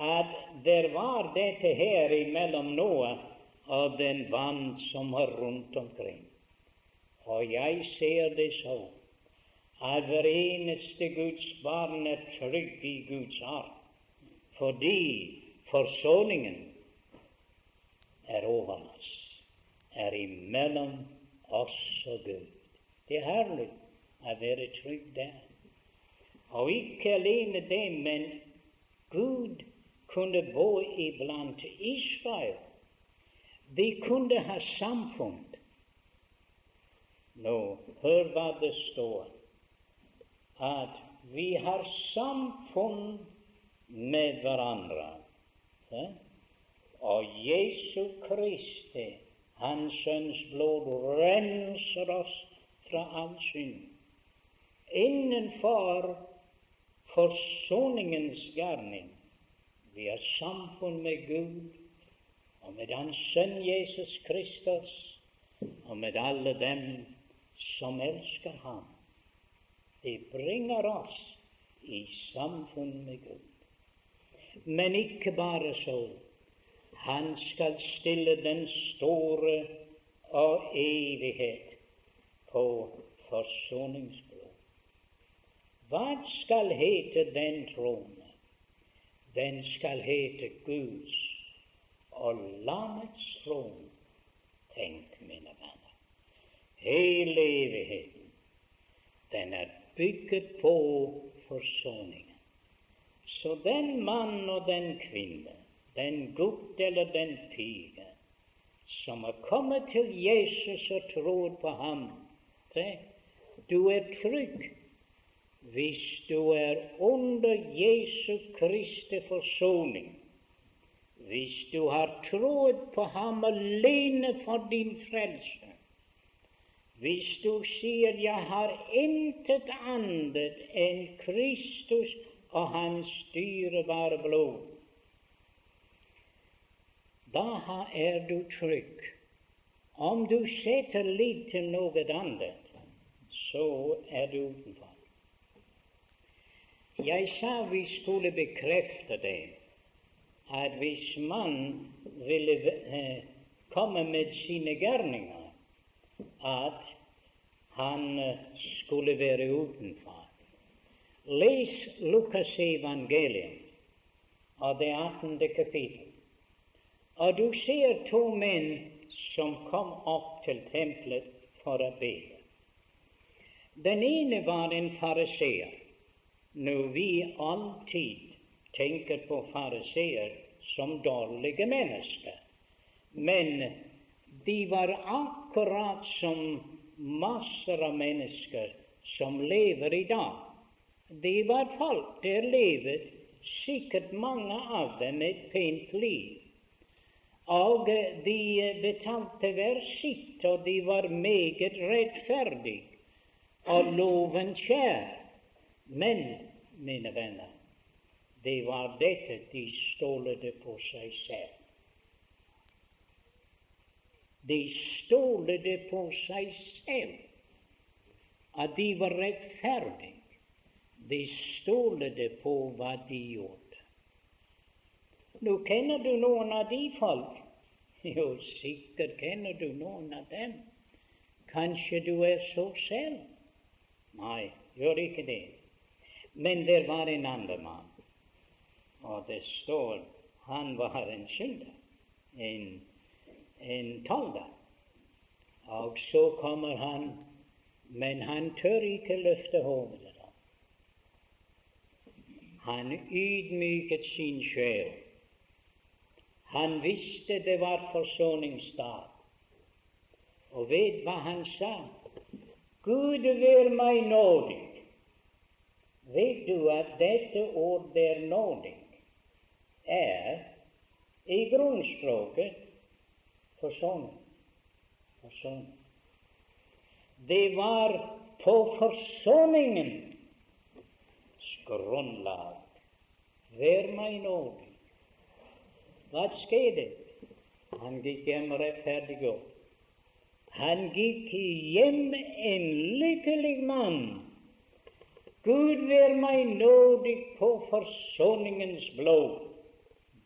At det var dette her imellom noe av den vann som er rundt omkring. Og jeg ser det så at hver eneste Guds barn er trygg i Guds arm, fordi forsoningen er over oss, er imellom oss og Gud. Det er herlig å være trygg der. Og ikke alene det, men Gud kunne bo iblant Israel de kunne ha samfunn. Nå, hør hva det står, at vi har samfunn med hverandre. Ja? Og Jesu Kristi, Hans Sønns blod, renser oss fra all synd. Innenfor forsoningens gjerning. Vi har samfunn med Gud og med Hans Sønn Jesus Kristus, og med alle dem som elsker Ham. Det bringer oss i samfunn med Gud. Men ikke bare så. Han skal stille den store og evighet på forsoningsblod. Hva skal hete den trone? Den skal hete Guds og landets trone. Tenk, mine venner, hele evigheten, den er bygget på forsoningen. Så den mann og den kvinne, den gutt eller den pike, som har kommet til Jesus og tror på ham, se, du er trygg. Hvis du er under Jesu Kristi forsoning, hvis du har trodd på ham alene for din frelse, hvis du sier 'Jeg har intet annet enn Kristus og Hans dyrebare blod', da er du trygg. Om du setter lit til noe annet, så er du utenfor. Jeg sa vi skulle bekrefte det, at hvis man ville eh, komme med sine gjerninger, at han skulle være utenfor. Les Lukas evangelium av det 18. kapittel, og du ser to menn som kom opp til tempelet for å be. Den ene var en fariseer når vi alltid tenker på fariseer som dårlige mennesker. Men de var akkurat som masser av mennesker som lever i dag. De var folk der levet, sikkert mange av dem, et pent liv. Og de betalte hver sitt, og de var meget rettferdige og loven kjær. Men, mine venner, det var dette de stolte på seg selv. De stolte på seg selv at de var rettferdige. De stolte på hva de gjorde. Nå kjenner du noen av de folk. [LAUGHS] Jo, sikkert kjenner du noen av dem. Kanskje du er så selv? Nei, gjør ikke det. Men det var en annen mann, og det står han var en skylder, en, en tolder. Og så kommer han, men han tør ikke løfte hodet. Han ydmyket sin sjel. Han visste det var forsoningsdag. Og vet hva han sa? Gud vær meg nådig Vet du at dette ordet er nådig er i grunnspråket forsoning. forsoning. Det var på forsoningens grunnlag. Vær meg nådig. Hva skjedde? Han gikk hjem rettferdiggjort. Han gikk hjem en lykkelig mann Gud vær meg nådig på forsoningens blod.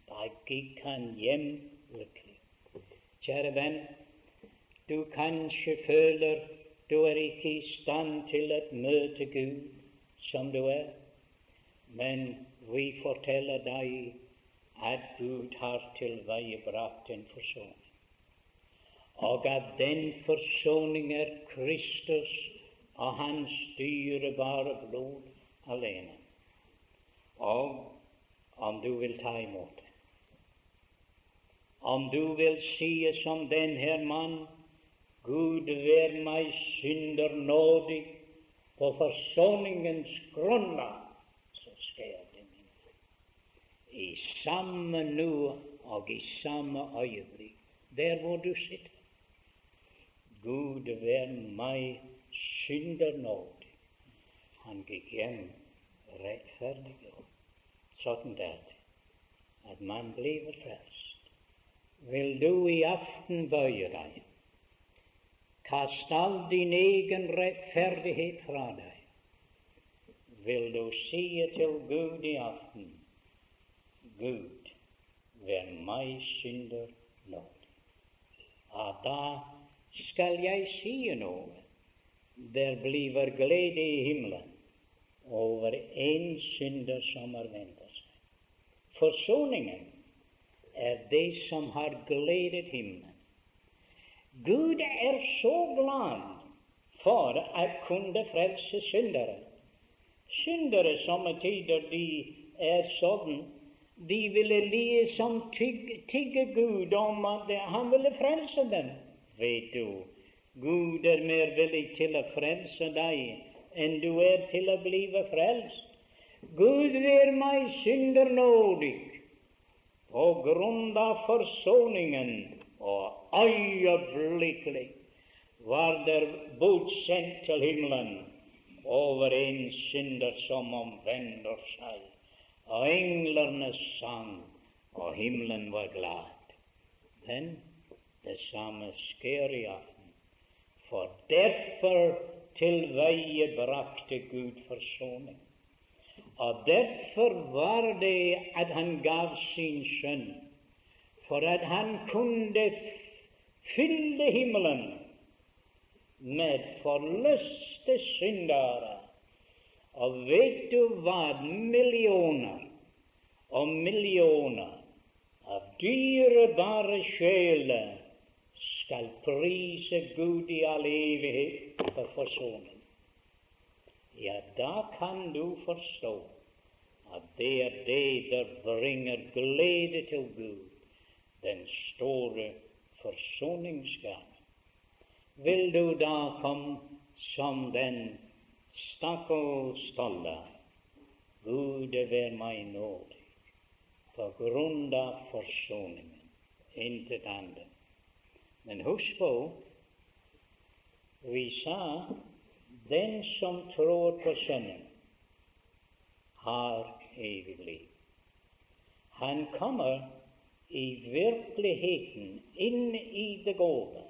Da gikk han hjem lykkelig. Kjære venn, du kanskje føler du er ikke i stand til å møte Gud som du er, men vi forteller deg at Gud har tilveiebrakt en forsoning, og at den forsoning er Kristus og Hans dyrebare blod alene. Og om du vil ta imot det, om du vil si som den her mann Gud vær meg synder nådig på forsoningens grunnlag, så skjer det min I samme nu og i samme øyeblikk, der hvor du sitter. Gud vær meg synder nådig. Han gikk hjem rettferdiggjort. Sånn er at man blir frelst. Vil du i aften bøye deg, kast all din egen rettferdighet fra deg, vil du si til Gud i aften, Gud, vær meg synder nådig. Ja, da skal jeg si noe. Der bliver glede i himmelen over en synder som har ventet seg. Forsoningen er det som har gledet himmelen. Gud er så glad for å kunne frelse syndere. Syndere somme tider de er sånn de ville liksom tygge, tygge Gud om at han ville frelse dem. Vet du, Gud er mer villig til å frelse deg enn du er til å blive frelst. Gud vær meg synder nådig på grunn av forsoningen, og øyeblikkelig var der bud sendt til himmelen over en synder som omvender seg. Og englene sang, og himmelen var glad. Men det samme sker i aften. For derfor til veie brakte Gud forsoning. Og derfor var det at han gav sin sønn, for at han kunne fylle himmelen med forløste syndere. Og vet du hva? Millioner og millioner av dyrebare sjeler skal prise Gud i all evighet for forsoning ja, da kan du forstå at det er det der bringer glede til Gud, den store forsoningsgave. Vil du da komme som den stakkars tolle? Gud vær meg nådig på grunn av forsoningen, intet annet. Men husk på, vi sa den som tror på Sønnen, har evig liv. Han kommer i virkeligheten inn i det gode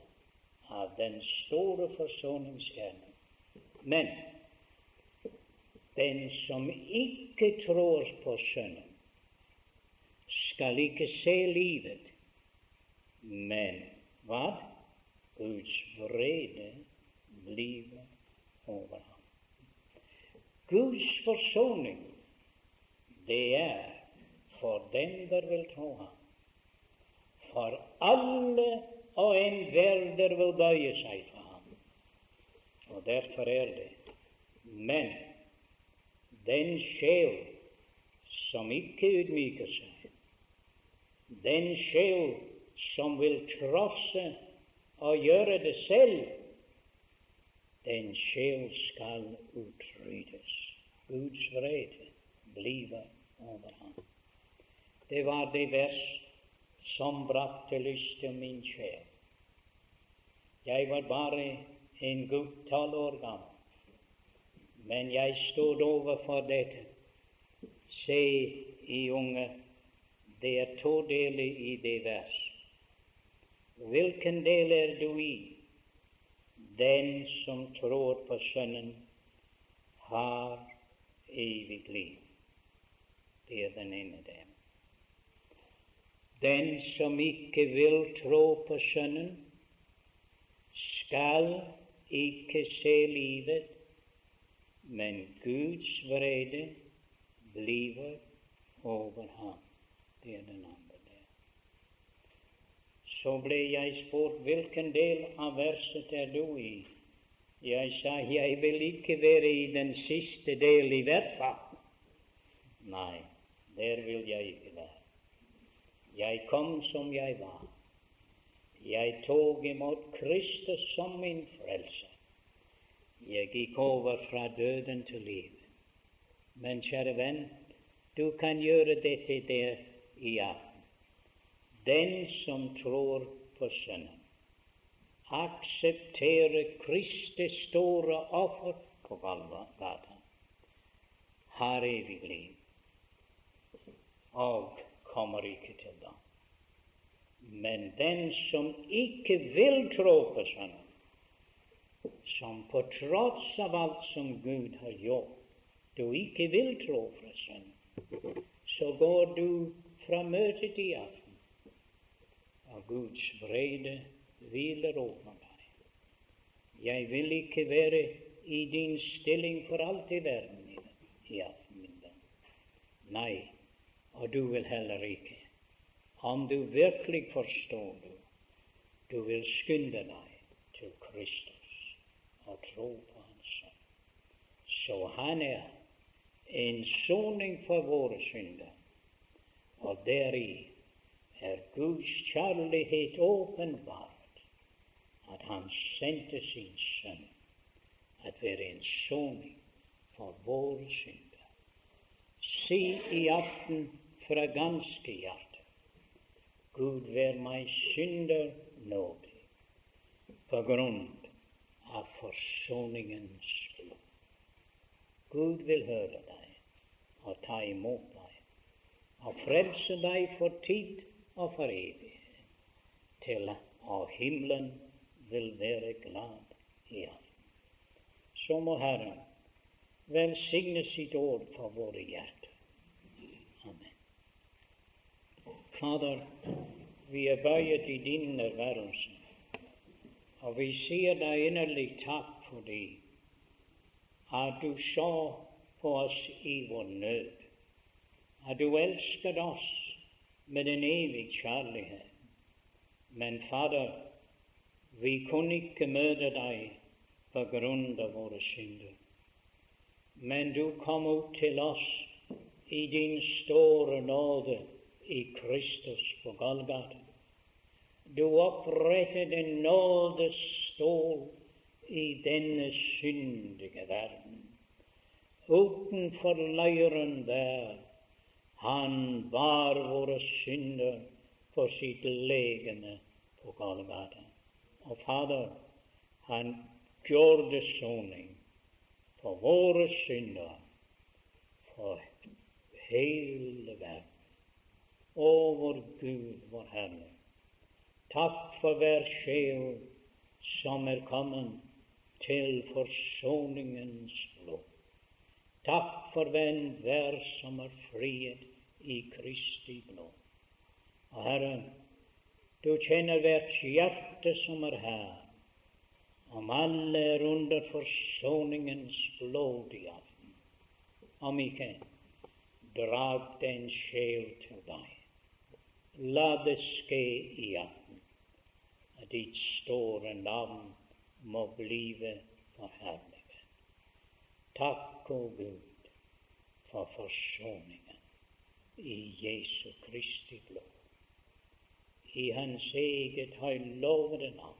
av den store forsoningskjernen. Men den som ikke tror på Sønnen, skal ikke se livet, men hva? Guds vrede blir over ham. Guds forsoning, det er for dem der vil tro ham. For alle og enhver der vil bøye seg for ham. Og derfor er det. Men den sjel som ikke ydmyker seg, den sjel som vil trosse og gjøre det selv, den sjel skal utryddes. Guds vrede blive over ham. Det var det vers som brakte lyst til min sjel. Jeg var bare en gutt tolv år gammel, men jeg stod overfor dette. Se, i unge, det er to deler i det vers. Hvilken del er du i? Den som tror på Sønnen, har evig liv. Det er den ene delen. Den som ikke vil tro på Sønnen, skal ikke se livet, men Guds vrede bliver over ham. Det er den andre så ble jeg spurt hvilken del av verset er du i. Jeg sa jeg vil ikke være i den siste del i hvert fall. Nei, der vil jeg ikke være. Jeg kom som jeg var. Jeg tok imot Kristus som min frelse. Jeg gikk over fra døden til liv. Men kjære venn, du kan gjøre dette der i aften den som tror på Sønnen, aksepterer Kristus store offer på Golgata, har evig liv og kommer ikke til dom. Men den som ikke vil tro på Sønnen, som på tross av alt som Gud har gjort, du ikke vil tro fra Sønnen, så går du fra møtet i aften. Og Guds vrede hviler over deg. Jeg vil ikke være i din stilling for alt i verden i aften, min venn. Nei, og du vil heller ikke. Om du virkelig forstår du, du vil skynde deg til Kristus og tro på Hans Sønn. Så han er en soning for våre synder, og deri er Guds kjærlighet åpenbart, at Han sendte sin Sønn at være en soning for våre synder. Si i aften fra ganske hjerte Gud vær meg synder nådig på grunn av forsoningens blod. Gud vil høre deg og ta imot deg og frelse deg for tid og for evighet, til og himmelen vil være glad i ham. Så må Herren velsigne sitt ord for våre hjerter. Amen. Fader, vi er bøyet i din nærværelse, og vi sier deg inderlig takk fordi at du så på oss i vår nød, at du elsket oss med en evig kjærlighet. Men Fader, vi kunne ikke møte deg på grunn av våre synder. Men du kom ut til oss i din store nåde i Kristus på Golgata. Du opprettet en nådestål i denne syndige verden. Utenfor leiren der han bar våre synder på sitt legeme på Golgata. Og Fader, han gjorde soning for våre synder for hele verden. Å, vår Gud, vår Herre, takk for hver sjel som er kommet til forsoningens blod. Takk for hver som er frihet i Kristi blod. Og Herre, du kjenner hvert hjerte som er her, om alle er under forsoningens blod i aften. Om ikke, drag den sjel til deg. La det ske i aften, ditt store navn må blive forherliget. Takk, o Gud, for forsoningen i Jesu Kristi blod. I Hans eget høylovede navn